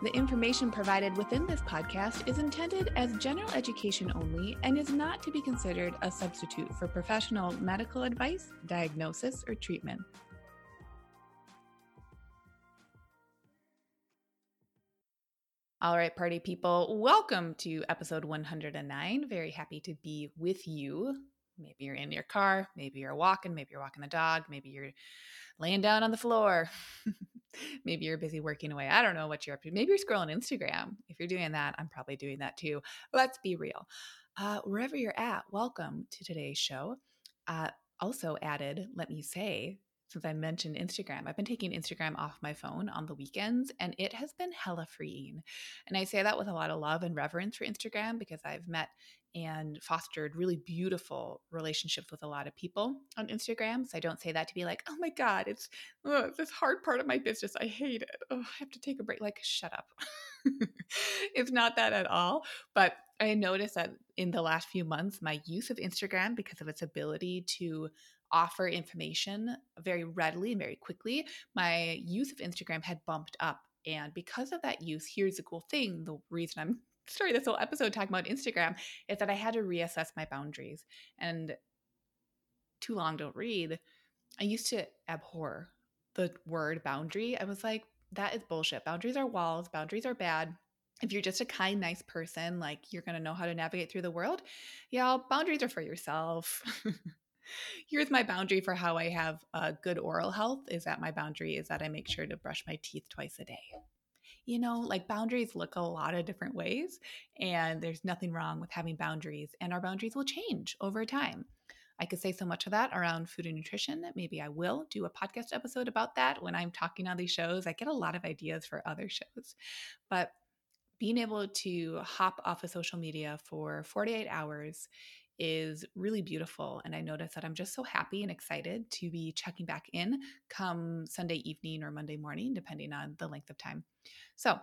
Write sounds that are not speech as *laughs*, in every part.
The information provided within this podcast is intended as general education only and is not to be considered a substitute for professional medical advice, diagnosis, or treatment. All right, party people, welcome to episode 109. Very happy to be with you. Maybe you're in your car, maybe you're walking, maybe you're walking the dog, maybe you're laying down on the floor. *laughs* maybe you're busy working away. I don't know what you're up to. Maybe you're scrolling Instagram. If you're doing that, I'm probably doing that too. Let's be real. Uh, wherever you're at, welcome to today's show. Uh, also added, let me say, since I mentioned Instagram. I've been taking Instagram off my phone on the weekends and it has been hella freeing. And I say that with a lot of love and reverence for Instagram because I've met and fostered really beautiful relationships with a lot of people on Instagram. So I don't say that to be like, oh my God, it's oh, this hard part of my business. I hate it. Oh, I have to take a break. Like, shut up. *laughs* it's not that at all. But I noticed that in the last few months, my use of Instagram, because of its ability to offer information very readily and very quickly, my use of Instagram had bumped up. And because of that use, here's the cool thing the reason I'm starting this whole episode talking about Instagram is that I had to reassess my boundaries. And too long don't read. I used to abhor the word boundary. I was like, that is bullshit. Boundaries are walls, boundaries are bad. If you're just a kind, nice person, like you're going to know how to navigate through the world. Yeah, boundaries are for yourself. *laughs* Here's my boundary for how I have uh, good oral health is that my boundary is that I make sure to brush my teeth twice a day. You know, like boundaries look a lot of different ways, and there's nothing wrong with having boundaries, and our boundaries will change over time. I could say so much of that around food and nutrition. That maybe I will do a podcast episode about that when I'm talking on these shows. I get a lot of ideas for other shows. But being able to hop off of social media for 48 hours is really beautiful. And I notice that I'm just so happy and excited to be checking back in come Sunday evening or Monday morning, depending on the length of time. So, uh,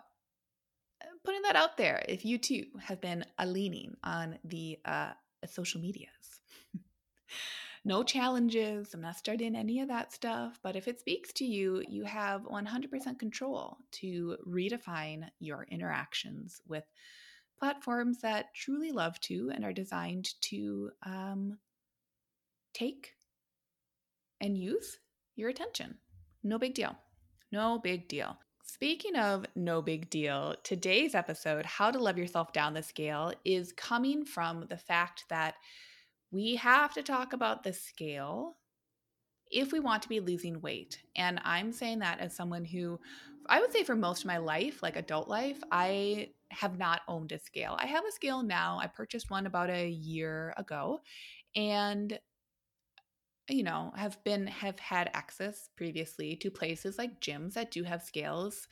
putting that out there, if you too have been a leaning on the uh, social medias, *laughs* no challenges. I'm not starting any of that stuff. But if it speaks to you, you have 100% control to redefine your interactions with platforms that truly love to and are designed to um, take and use your attention. No big deal. No big deal. Speaking of no big deal, today's episode, How to Love Yourself Down the Scale, is coming from the fact that we have to talk about the scale if we want to be losing weight. And I'm saying that as someone who, I would say for most of my life, like adult life, I have not owned a scale. I have a scale now. I purchased one about a year ago and you know have been have had access previously to places like gyms that do have scales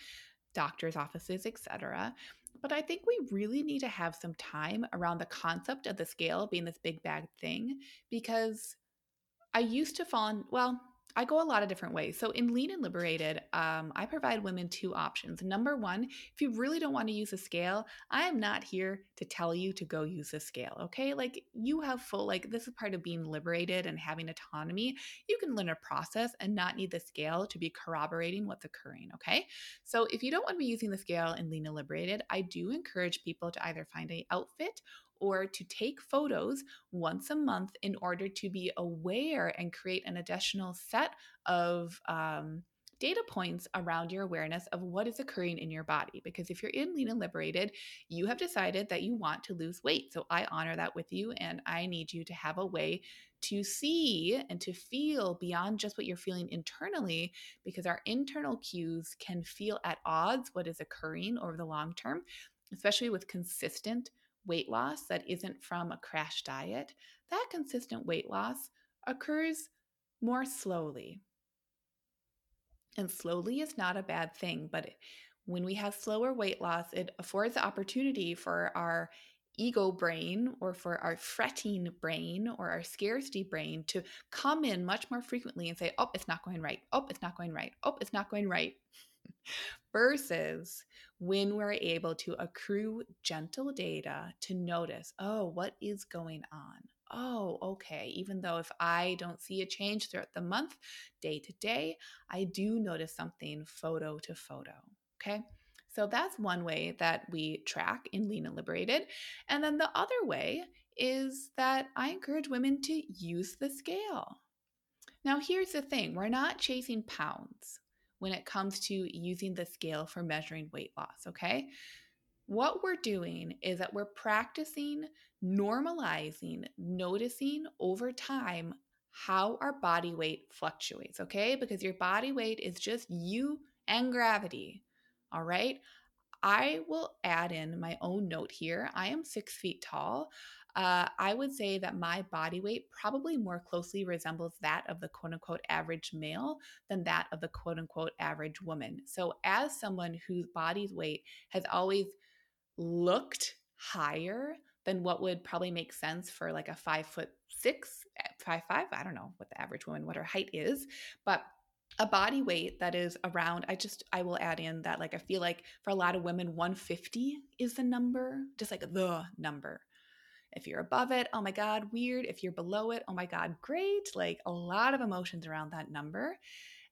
doctors offices etc but i think we really need to have some time around the concept of the scale being this big bad thing because i used to fall in well I go a lot of different ways. So in Lean and Liberated, um, I provide women two options. Number one, if you really don't want to use a scale, I am not here to tell you to go use a scale. Okay, like you have full like this is part of being liberated and having autonomy. You can learn a process and not need the scale to be corroborating what's occurring. Okay, so if you don't want to be using the scale in Lean and Liberated, I do encourage people to either find a outfit or to take photos once a month in order to be aware and create an additional set of um, data points around your awareness of what is occurring in your body. Because if you're in lean and liberated, you have decided that you want to lose weight. So I honor that with you, and I need you to have a way to see and to feel beyond just what you're feeling internally, because our internal cues can feel at odds what is occurring over the long term, especially with consistent weight loss that isn't from a crash diet. That consistent weight loss occurs more slowly. And slowly is not a bad thing, but when we have slower weight loss, it affords the opportunity for our ego brain or for our fretting brain or our scarcity brain to come in much more frequently and say, oh, it's not going right. Oh, it's not going right. Oh, it's not going right. Versus when we're able to accrue gentle data to notice, oh, what is going on? Oh, okay. Even though if I don't see a change throughout the month, day to day, I do notice something photo to photo. Okay. So that's one way that we track in Lean and Liberated. And then the other way is that I encourage women to use the scale. Now, here's the thing we're not chasing pounds when it comes to using the scale for measuring weight loss, okay? What we're doing is that we're practicing normalizing, noticing over time how our body weight fluctuates, okay? Because your body weight is just you and gravity. All right. I will add in my own note here. I am six feet tall. Uh, I would say that my body weight probably more closely resembles that of the quote unquote average male than that of the quote unquote average woman. So, as someone whose body's weight has always looked higher than what would probably make sense for like a five foot six, five, five, I don't know what the average woman, what her height is, but a body weight that is around i just i will add in that like i feel like for a lot of women 150 is the number just like the number if you're above it oh my god weird if you're below it oh my god great like a lot of emotions around that number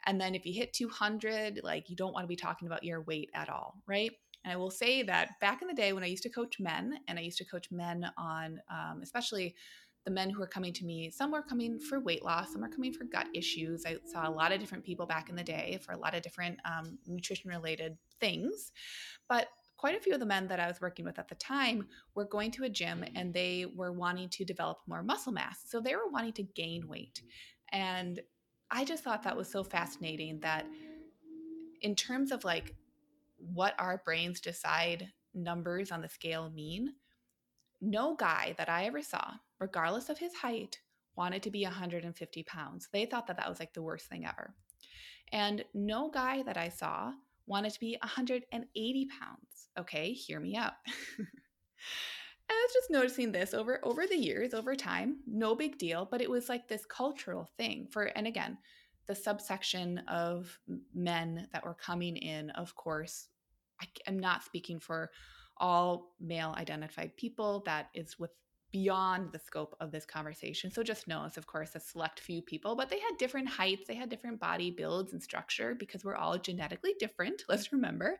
and then if you hit 200 like you don't want to be talking about your weight at all right and i will say that back in the day when i used to coach men and i used to coach men on um, especially the men who are coming to me, some are coming for weight loss, some are coming for gut issues. I saw a lot of different people back in the day for a lot of different um, nutrition related things. But quite a few of the men that I was working with at the time were going to a gym mm-hmm. and they were wanting to develop more muscle mass. So they were wanting to gain weight. And I just thought that was so fascinating that in terms of like what our brains decide numbers on the scale mean, no guy that I ever saw, regardless of his height, wanted to be 150 pounds. They thought that that was like the worst thing ever. And no guy that I saw wanted to be 180 pounds. Okay, hear me out. *laughs* I was just noticing this over over the years, over time. No big deal, but it was like this cultural thing for and again, the subsection of men that were coming in, of course, I am not speaking for all male identified people. That is with beyond the scope of this conversation. So just know it's of course a select few people, but they had different heights, they had different body builds and structure because we're all genetically different, *laughs* let's remember.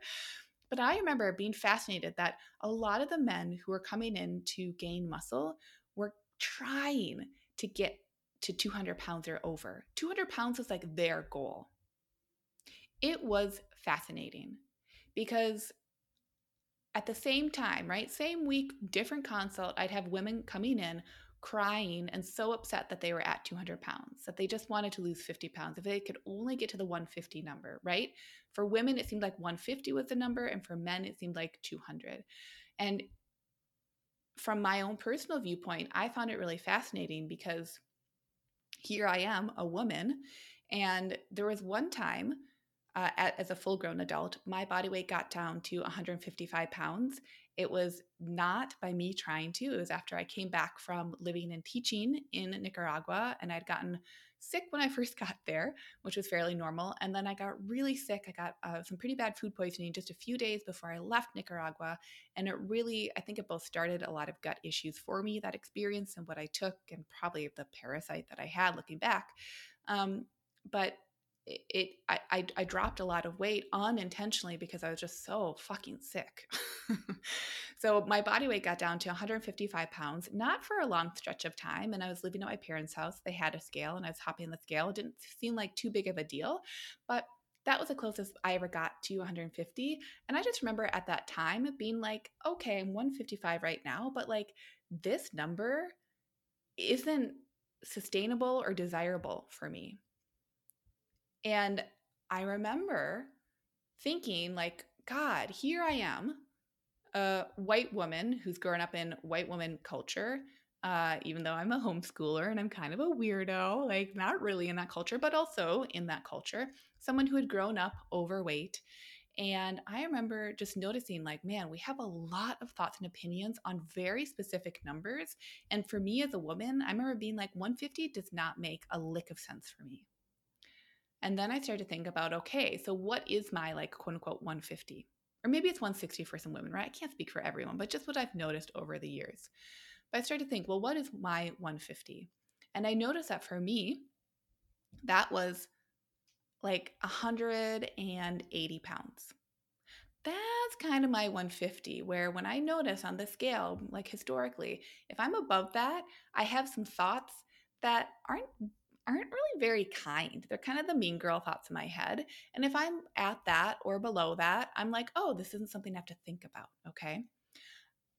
But I remember being fascinated that a lot of the men who were coming in to gain muscle were trying to get to 200 pounds or over. 200 pounds was like their goal. It was fascinating because at the same time, right? Same week, different consult, I'd have women coming in crying and so upset that they were at 200 pounds, that they just wanted to lose 50 pounds. If they could only get to the 150 number, right? For women, it seemed like 150 was the number, and for men, it seemed like 200. And from my own personal viewpoint, I found it really fascinating because here I am, a woman, and there was one time uh, as a full grown adult, my body weight got down to 155 pounds. It was not by me trying to, it was after I came back from living and teaching in Nicaragua and I'd gotten sick when I *laughs* first got there, which was fairly normal. And then I got really sick. I got uh, some pretty bad food poisoning just a few days before I left Nicaragua. And it really, I think it both started a lot of gut issues for me, that experience and what I took, and probably the parasite that I had looking back. Um, but it, I, I, I dropped a lot of weight unintentionally because I was just so fucking sick. *laughs* so my body weight got down to 155 pounds, not for a long stretch of time. And I was living at my parents' house. They had a scale, and I was hopping the scale. It didn't seem like too big of a deal, but that was the closest I ever got to 150. And I just remember at that time being like, okay, I'm 155 right now, but like this number isn't sustainable or desirable for me. And I remember thinking, like, God, here I am, a white woman who's grown up in white woman culture. Uh, even though I'm a homeschooler and I'm kind of a weirdo, like not really in that culture, but also in that culture, someone who had grown up overweight. And I remember just noticing, like, man, we have a lot of thoughts and opinions on very specific numbers. And for me as a woman, I remember being like, 150 does not make a lick of sense for me. And then I started to think about, okay, so what is my like quote unquote 150? Or maybe it's 160 for some women, right? I can't speak for everyone, but just what I've noticed over the years. But I started to think, well, what is my 150? And I noticed that for me, that was like 180 pounds. That's kind of my 150, where when I notice on the scale, like historically, if I'm above that, I have some thoughts that aren't aren't really very kind. They're kind of the mean girl thoughts in my head. And if I'm at that or below that, I'm like, oh, this isn't something I have to think about. Okay.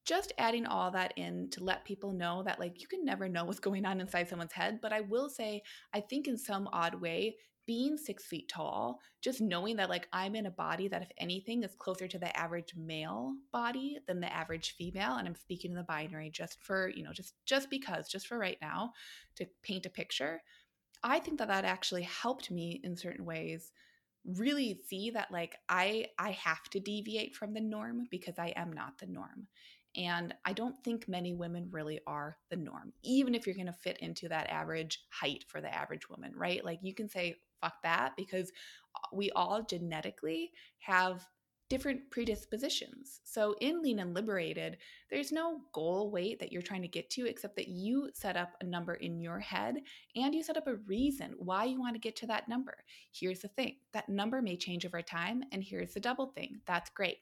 Just adding all that in to let people know that, like, you can never know what's going on inside someone's head. But I will say, I think in some odd way, being six feet tall, just knowing that like I'm in a body that, if anything, is closer to the average male body than the average female, and I'm speaking in the binary just for you know just just because just for right now to paint a picture. I think that that actually helped me in certain ways really see that like I I have to deviate from the norm because I am not the norm. And I don't think many women really are the norm, even if you're going to fit into that average height for the average woman, right? Like you can say, fuck that, because uh, we all genetically have different predispositions. So in Lean and Liberated, there's no goal weight that you're trying to get to except that you set up a number in your head and you set up a reason why you want to get to that number. Here's the thing that number may change over time, and here's the double thing that's great.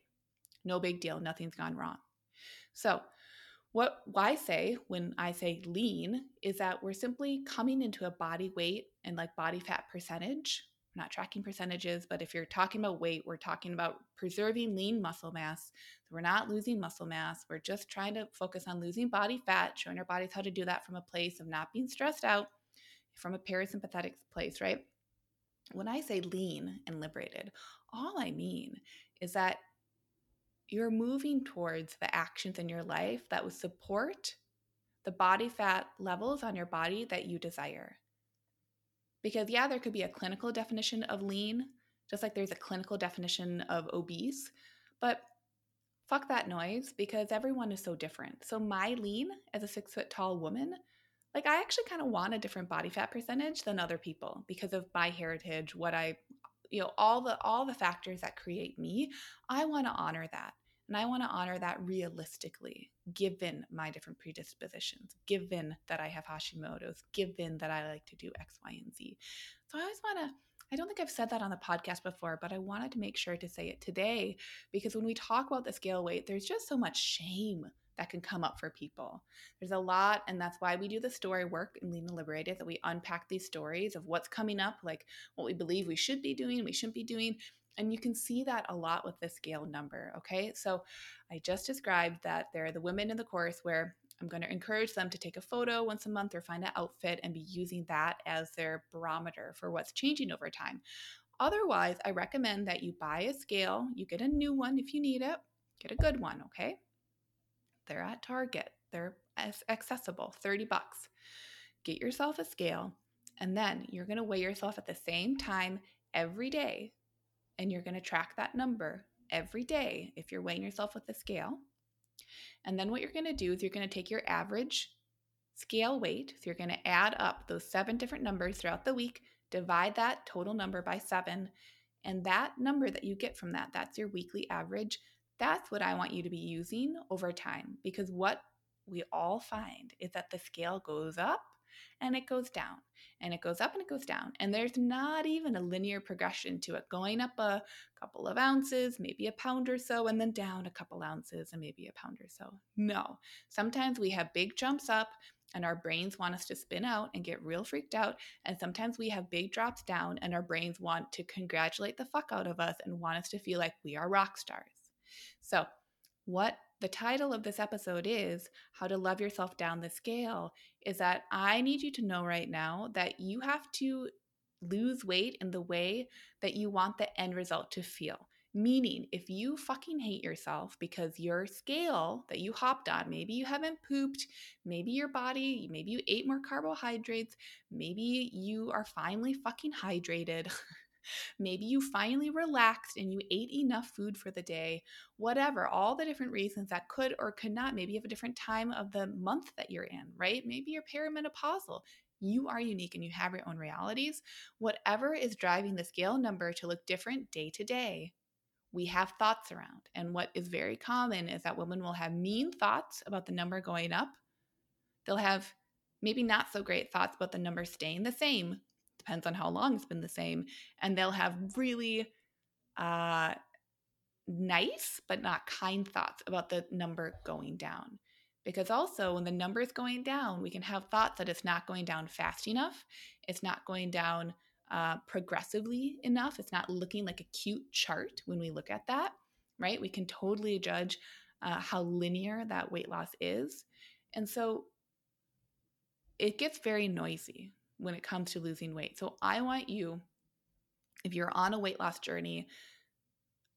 No big deal, nothing's gone wrong. So, what I say when I say lean is that we're simply coming into a body weight and like body fat percentage we're not tracking percentages, but if you're talking about weight, we're talking about preserving lean muscle mass. So we're not losing muscle mass. We're just trying to focus on losing body fat, showing our bodies how to do that from a place of not being stressed out, from a parasympathetic place, right? When I say lean and liberated, all I mean is that you're moving towards the actions in your life that would support the body fat levels on your body that you desire. Because, yeah, there could be a clinical definition of lean, just like there's a clinical definition of obese, but fuck that noise because everyone is so different. So, my lean as a six foot tall woman, like I actually kind of want a different body fat percentage than other people because of my heritage, what I, you know, all the all the factors that create me. I want to honor that. And I want to honor that realistically, given my different predispositions, given that I have Hashimoto's, given that I like to do X, Y, and Z. So I always want to, I don't think I've said that on the podcast before, but I wanted to make sure to say it today because when we talk about the scale weight, there's just so much shame that can come up for people. There's a lot, and that's why we do the story work in Lean and Liberated, that we unpack these stories of what's coming up, like what we believe we should be doing, we shouldn't be doing, and you can see that a lot with the scale number. Okay. So I just described that there are the women in the course where I'm going to encourage them to take a photo once a month or find an outfit and be using that as their barometer for what's changing over time. Otherwise, I recommend that you buy a scale, you get a new one if you need it, get a good one, okay? They're at Target, they're accessible, 30 bucks. Get yourself a scale, and then you're going to weigh yourself at the same time every day and you're going to track that number every day if you're weighing yourself with a scale. And then what you're going to do is you're going to take your average scale weight. So you're going to add up those seven different numbers throughout the week, divide that total number by seven. And that number that you get from that, that's your weekly average. That's what I want you to be using over time because what we all find is that the scale goes up and it goes down and it goes up and it goes down. And there's not even a linear progression to it, going up a couple of ounces, maybe a pound or so, and then down a couple ounces and maybe a pound or so. No. Sometimes we have big jumps up and our brains want us to spin out and get real freaked out. And sometimes we have big drops down, and our brains want to congratulate the fuck out of us and want us to feel like we are rock stars. So, what the title of this episode is How to Love Yourself Down the Scale is that I need you to know right now that you have to lose weight in the way that you want the end result to feel. Meaning, if you fucking hate yourself because your scale that you hopped on, maybe you haven't pooped, maybe your body, maybe you ate more carbohydrates, maybe you are finally fucking hydrated. *laughs* maybe you finally relaxed and you ate enough food for the day, whatever, all the different reasons that could or could not. Maybe you have a different time of the month that you're in, right? Maybe you're perimenopausal. You are unique and you have your own realities. Whatever is driving the scale number to look different day to day, we have thoughts around. And what is very common is that women will have mean thoughts about the number going up. They'll have maybe not so great thoughts about the number staying the same. Depends on how long it's been the same. And they'll have really uh, nice but not kind thoughts about the number going down. Because also, when the number is going down, we can have thoughts that it's not going down fast enough, it's not going down uh, progressively enough. It's not looking like a cute chart when we look at that, right? We can totally judge uh, how linear that weight loss is. And so it gets very noisy when it comes to losing weight. So I want you, if you're on a weight loss journey,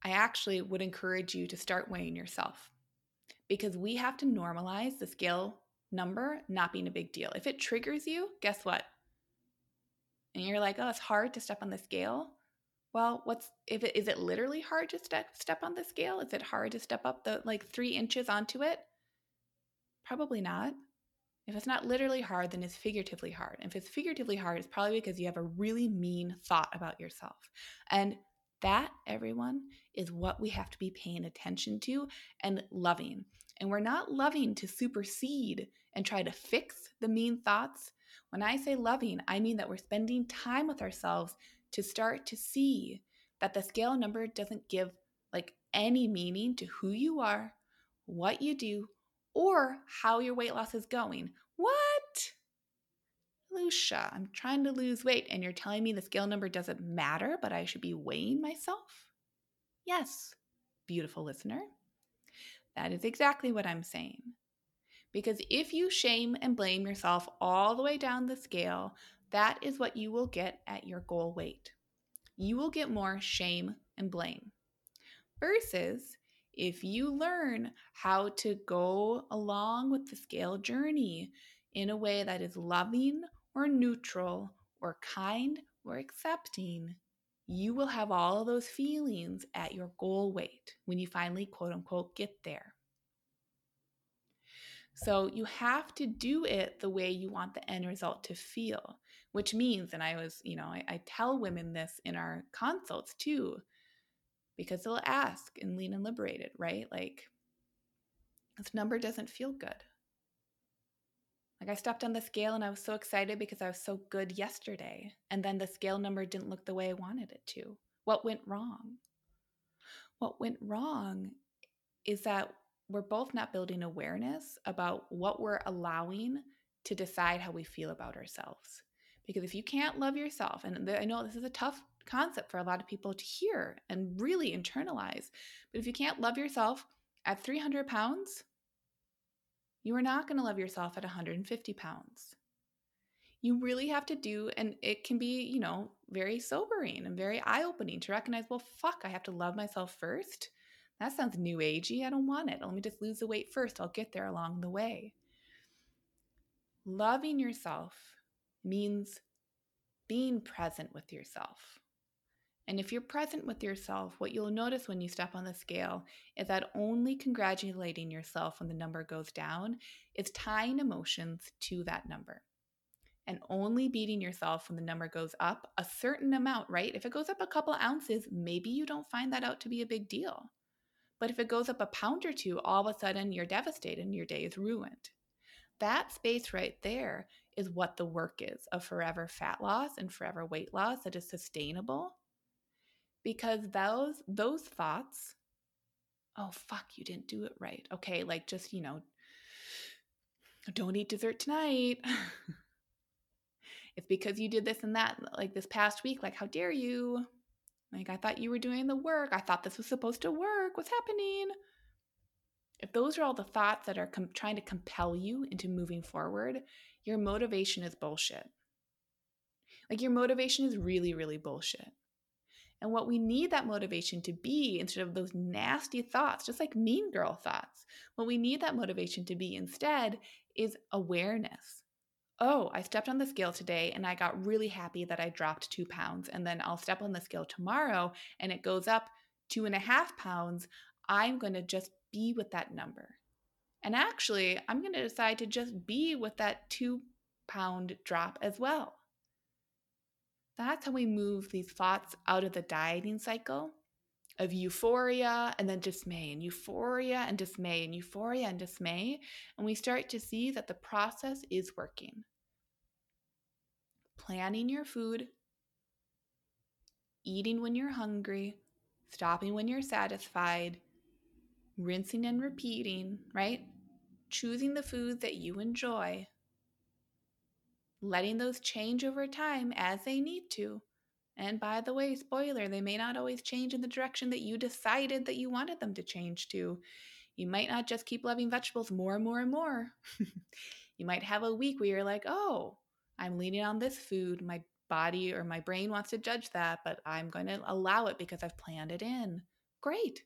I actually would encourage you to start weighing yourself because we have to normalize the scale number not being a big deal. If it triggers you, guess what? and you're like, oh, it's hard to step on the scale. Well, what's if it is it literally hard to step step on the scale? Is it hard to step up the like three inches onto it? Probably not. If it's not literally hard, then it's figuratively hard. If it's figuratively hard, it's probably because you have a really mean thought about yourself. And that, everyone, is what we have to be paying attention to and loving. And we're not loving to supersede and try to fix the mean thoughts when I say loving, I mean that we're spending time with ourselves to start to see that the scale number doesn't give like any meaning to who you are, what you do, or how your weight loss is going. What? Lucia, I'm trying to lose weight and you're telling me the scale number doesn't matter, but I should be weighing myself? Yes, beautiful listener. That is exactly what I'm saying. Because if you shame and blame yourself all the way down the scale, that is what you will get at your goal weight. You will get more shame and blame. Versus if you learn how to go along with the scale journey in a way that is loving or neutral or kind or accepting, you will have all of those feelings at your goal weight when you finally, quote unquote, get there. So you have to do it the way you want the end result to feel, which means, and I was, you know, I, I tell women this in our consults too, because they'll ask and Lean and Liberated, right? Like, this number doesn't feel good. Like I stepped on the scale and I was so excited because I was so good yesterday. And then the scale number didn't look the way I wanted it to. What went wrong? What went wrong is that we're both not building awareness about what we're allowing to decide how we feel about ourselves. Because if you can't love yourself, and I know this is a tough concept for a lot of people to hear and really internalize, but if you can't love yourself at 300 pounds, you are not going to love yourself at 150 pounds. You really have to do, and it can be, you know, very sobering and very eye opening to recognize, well, fuck, I have to love myself first that sounds new agey. I don't want it. Let me just lose the weight first. I'll get there along the way. Loving yourself means being present with yourself. And if you're present with yourself, what you'll notice when you step on the scale is that only congratulating yourself when the number goes down is tying emotions to that number. And only beating yourself when the number goes up a certain amount, right? If it goes up a couple ounces, maybe you don't find that out to be a big deal. But if it goes up a pound or two, all of a sudden you're devastated and your day is ruined. That space right there is what the work is of forever fat loss and forever weight loss that is sustainable. Because those those thoughts, oh fuck, you didn't do it right. Okay, like just, you know, don't eat dessert tonight. *laughs* it's because you did this and that like this past week. Like, how dare you? Like, I thought you were doing the work. I thought this was supposed to work. What's happening? If those are all the thoughts that are com- trying to compel you into moving forward, your motivation is bullshit. Like, your motivation is really, really bullshit. And what we need that motivation to be instead of those nasty thoughts, just like mean girl thoughts, what we need that motivation to be instead is awareness. Oh, I stepped on the scale today and I got really happy that I dropped two pounds. And then I'll step on the scale tomorrow and it goes up two and a half pounds. I'm going to just be with that number. And actually, I'm going to decide to just be with that two pound drop as well. That's how we move these thoughts out of the dieting cycle of euphoria and then dismay and euphoria and dismay and euphoria and dismay. And we start to see that the process is working. Planning your food, eating when you're hungry, stopping when you're satisfied, rinsing and repeating, right? Choosing the food that you enjoy, letting those change over time as they need to. And by the way, spoiler, they may not always change in the direction that you decided that you wanted them to change to. You might not just keep loving vegetables more and more and more. *laughs* you might have a week where you're like, oh, I'm leaning on this food. My body or my brain wants to judge that, but I'm going to allow it because I've planned it in. Great.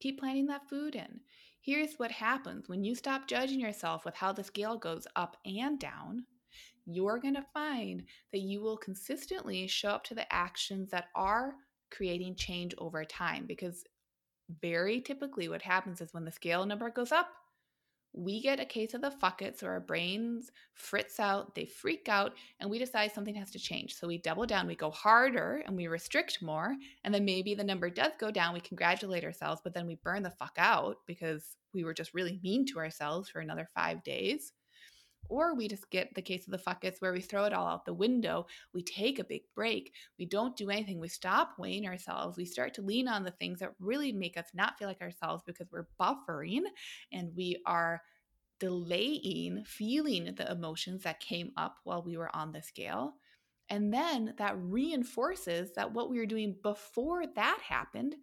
Keep planning that food in. Here's what happens when you stop judging yourself with how the scale goes up and down. You're going to find that you will consistently show up to the actions that are creating change over time because very typically what happens is when the scale number goes up, we get a case of the fuck it, so our brains fritz out, they freak out, and we decide something has to change. So we double down, we go harder, and we restrict more. And then maybe the number does go down, we congratulate ourselves, but then we burn the fuck out because we were just really mean to ourselves for another five days. Or we just get the case of the fuck it's where we throw it all out the window. We take a big break. We don't do anything. We stop weighing ourselves. We start to lean on the things that really make us not feel like ourselves because we're buffering and we are delaying feeling the emotions that came up while we were on the scale. And then that reinforces that what we were doing before that happened,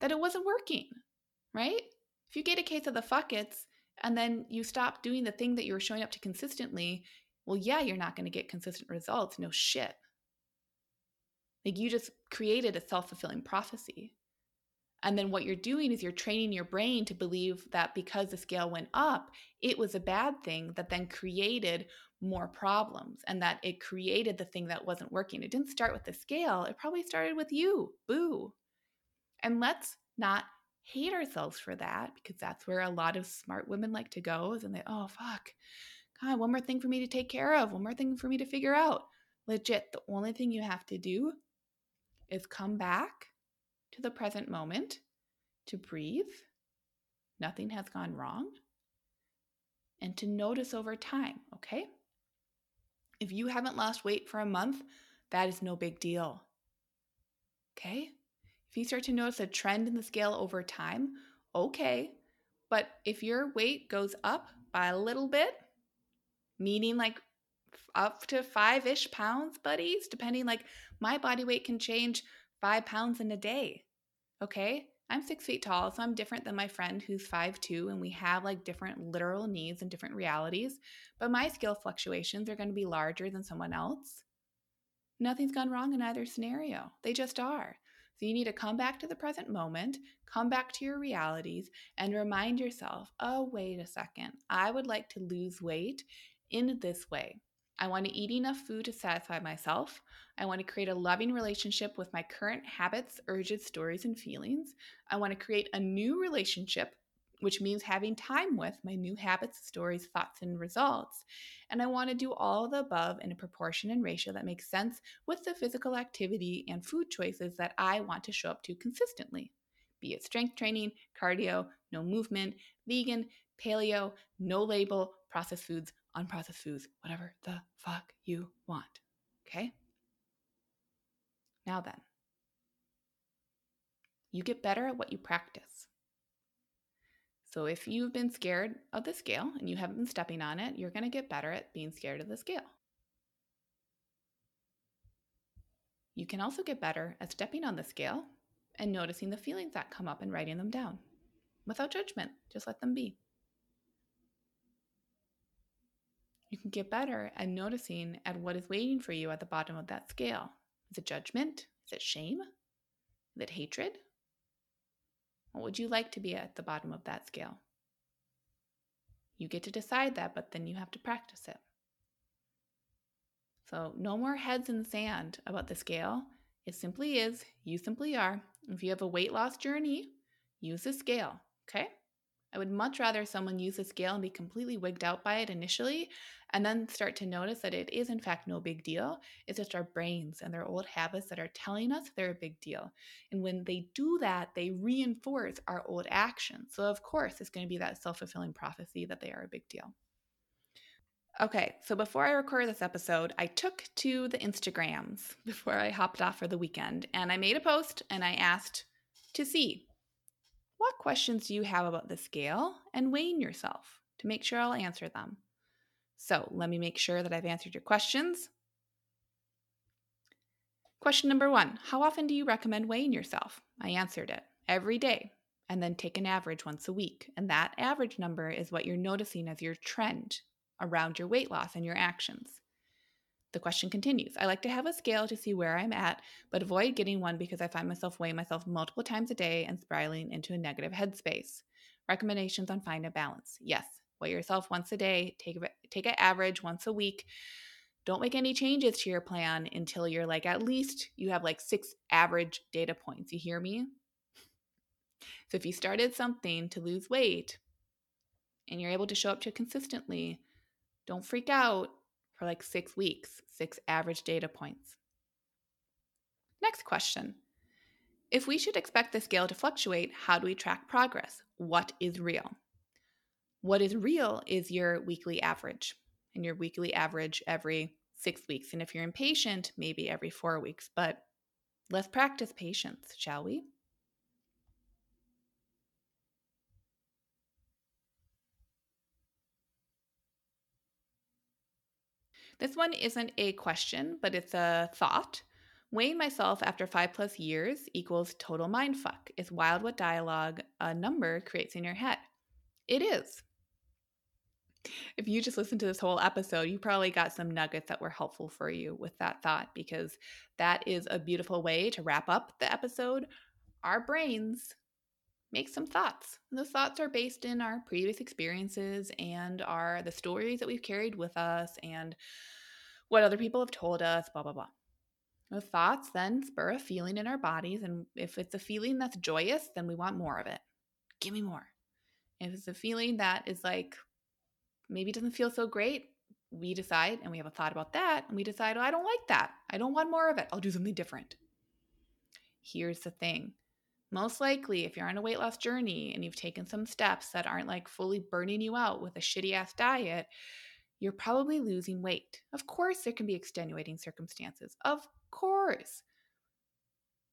that it wasn't working, right? If you get a case of the fuck it's, and then you stop doing the thing that you were showing up to consistently, well, yeah, you're not going to get consistent results. No shit. Like you just created a self fulfilling prophecy. And then what you're doing is you're training your brain to believe that because the scale went up, it was a bad thing that then created more problems and that it created the thing that wasn't working. It didn't start with the scale, it probably started with you. Boo. And let's not hate ourselves for that because that's where a lot of smart women like to go is and they oh fuck. God one more thing for me to take care of one more thing for me to figure out. Legit the only thing you have to do is come back to the present moment to breathe. Nothing has gone wrong. And to notice over time okay? If you haven't lost weight for a month that is no big deal. Okay if you start to notice a trend in the scale over time, okay. But if your weight goes up by a little bit, meaning like up to five ish pounds, buddies, depending, like my body weight can change five pounds in a day. Okay. I'm six feet tall, so I'm different than my friend who's five two, and we have like different literal needs and different realities. But my scale fluctuations are going to be larger than someone else. Nothing's gone wrong in either scenario. They just are. So you need to come back to the present moment, come back to your realities, and remind yourself oh, wait a second, I would like to lose weight in this way. I want to eat enough food to satisfy myself. I want to create a loving relationship with my current habits, urges, stories, and feelings. I want to create a new relationship which means having time with my new habits, stories, thoughts, and results. And I want to do all of the above in a proportion and ratio that makes sense with the physical activity and food choices that I want to show up to consistently. Be it strength training, cardio, no movement, vegan, paleo, no label, processed foods, unprocessed foods, whatever the fuck you want. Okay? Now then, you get better at what you practice. So if you've been scared of the scale and you haven't been stepping on it, you're going to get better at being scared of the scale. You can also get better at stepping on the scale and noticing the feelings that come up and writing them down without judgment. Just let them be. You can get better at noticing at what is waiting for you at the bottom of that scale. Is it judgment? Is it shame? Is it hatred? What would you like to be at the bottom of that scale? You get to decide that, but then you have to practice it. So, no more heads in the sand about the scale. It simply is, you simply are. If you have a weight loss journey, use the scale, okay? I would much rather someone use a scale and be completely wigged out by it initially and then start to notice that it is, in fact, no big deal. It's just our brains and their old habits that are telling us they're a big deal. And when they do that, they reinforce our old actions. So, of course, it's going to be that self fulfilling prophecy that they are a big deal. Okay, so before I record this episode, I took to the Instagrams *laughs* before I hopped off for the weekend and I made a post and I asked to see what questions do you have about the scale and weighing yourself to make sure I'll answer them. So let me make sure that I've answered your questions. Question number one How often do you recommend weighing yourself? I answered it every day, and then take an average once a week. And that average number is what you're noticing as your trend around your weight loss and your actions. The question continues I like to have a scale to see where I'm at, but avoid getting one because I find myself weighing myself multiple times a day and spiraling into a negative headspace. Recommendations on finding a balance. Yes, weigh yourself once a day, take, take an average once a week. Don't make any changes to your plan until you're like at least you have like six average data points. You hear me? So if you started something to lose weight and you're able to show up to it consistently, don't freak out for like six weeks, six average data points. Next question. If we should expect the scale to fluctuate, how do we track progress? What is real? What is real is your weekly average, and your weekly average every six weeks. And if you're impatient, maybe every four weeks. But let's practice patience, shall we? This one isn't a question, but it's a thought. Weighing myself after five plus years equals total mindfuck. Is wild what dialogue a number creates in your head. It is. If you just listened to this whole episode, you probably got some nuggets that were helpful for you with that thought because that is a beautiful way to wrap up the episode. Our brains make some thoughts. And those thoughts are based in our previous experiences and are the stories that we've carried with us and what other people have told us, blah, blah, blah. The thoughts then spur a feeling in our bodies. And if it's a feeling that's joyous, then we want more of it. Give me more. If it's a feeling that is like maybe doesn't feel so great, we decide and we have a thought about that and we decide, oh, I don't like that. I don't want more of it. I'll do something different. Here's the thing most likely, if you're on a weight loss journey and you've taken some steps that aren't like fully burning you out with a shitty ass diet, you're probably losing weight. Of course, there can be extenuating circumstances. Of course.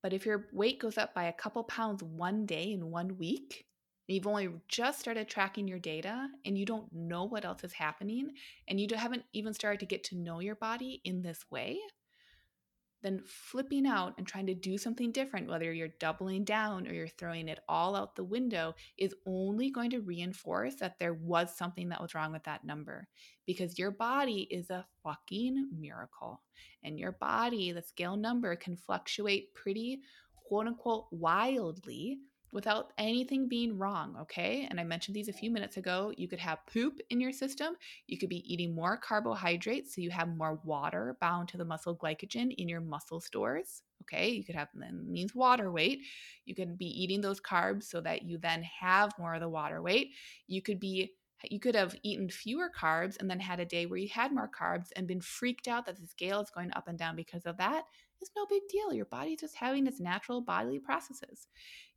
But if your weight goes up by a couple pounds one day in one week, and you've only just started tracking your data and you don't know what else is happening, and you haven't even started to get to know your body in this way, then flipping out and trying to do something different, whether you're doubling down or you're throwing it all out the window, is only going to reinforce that there was something that was wrong with that number because your body is a fucking miracle. And your body, the scale number, can fluctuate pretty quote unquote wildly without anything being wrong, okay? And I mentioned these a few minutes ago. You could have poop in your system. You could be eating more carbohydrates, so you have more water bound to the muscle glycogen in your muscle stores, okay? You could have, that means water weight. You could be eating those carbs so that you then have more of the water weight. You could be you could have eaten fewer carbs and then had a day where you had more carbs and been freaked out that the scale is going up and down because of that is no big deal. Your body's just having its natural bodily processes.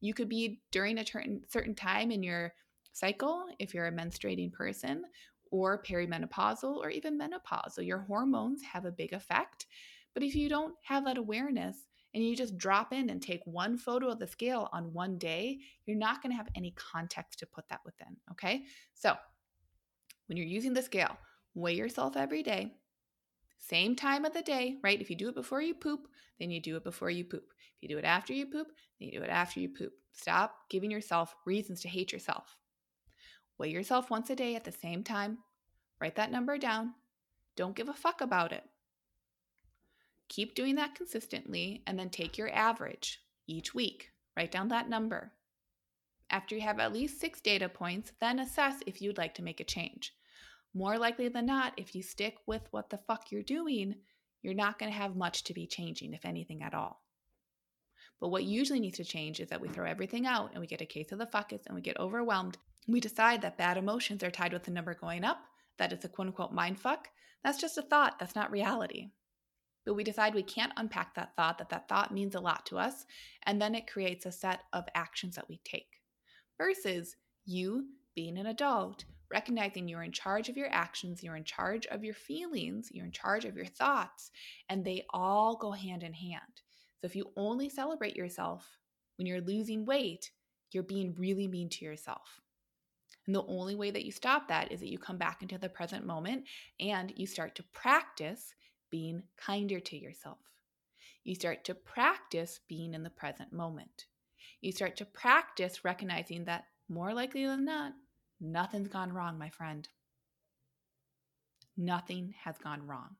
You could be during a certain certain time in your cycle, if you're a menstruating person, or perimenopausal, or even menopausal. Your hormones have a big effect. But if you don't have that awareness and you just drop in and take one photo of the scale on one day, you're not going to have any context to put that within. Okay. So when you're using the scale, weigh yourself every day, same time of the day, right? If you do it before you poop, then you do it before you poop. If you do it after you poop, then you do it after you poop. Stop giving yourself reasons to hate yourself. Weigh yourself once a day at the same time. Write that number down. Don't give a fuck about it. Keep doing that consistently and then take your average each week. Write down that number. After you have at least six data points, then assess if you'd like to make a change. More likely than not, if you stick with what the fuck you're doing, you're not going to have much to be changing, if anything at all. But what usually needs to change is that we throw everything out and we get a case of the fuckus and we get overwhelmed. We decide that bad emotions are tied with the number going up, that it's a quote unquote mind fuck. That's just a thought, that's not reality. But we decide we can't unpack that thought, that that thought means a lot to us, and then it creates a set of actions that we take. Versus you being an adult recognizing you're in charge of your actions, you're in charge of your feelings, you're in charge of your thoughts, and they all go hand in hand. So if you only celebrate yourself when you're losing weight, you're being really mean to yourself. And the only way that you stop that is that you come back into the present moment and you start to practice being kinder to yourself. You start to practice being in the present moment. You start to practice recognizing that more likely than not, Nothing's gone wrong, my friend. Nothing has gone wrong.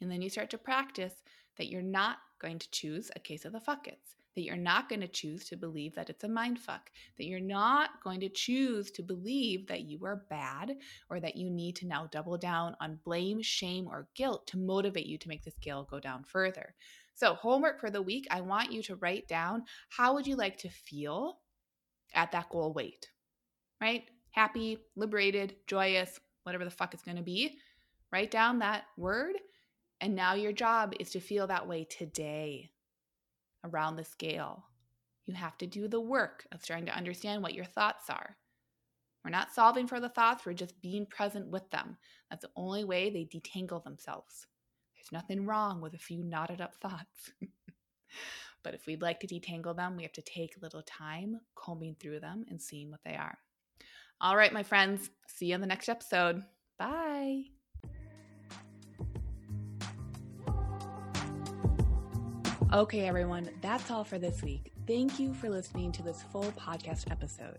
And then you start to practice that you're not going to choose a case of the fuckets, that you're not going to choose to believe that it's a mind fuck, that you're not going to choose to believe that you are bad or that you need to now double down on blame, shame, or guilt to motivate you to make the scale go down further. So, homework for the week, I want you to write down how would you like to feel at that goal weight? Right? Happy, liberated, joyous, whatever the fuck it's going to be. Write down that word. And now your job is to feel that way today around the scale. You have to do the work of trying to understand what your thoughts are. We're not solving for the thoughts, we're just being present with them. That's the only way they detangle themselves. There's nothing wrong with a few knotted up thoughts. *laughs* but if we'd like to detangle them, we have to take a little time combing through them and seeing what they are. All right, my friends, see you in the next episode. Bye. Okay, everyone, that's all for this week. Thank you for listening to this full podcast episode.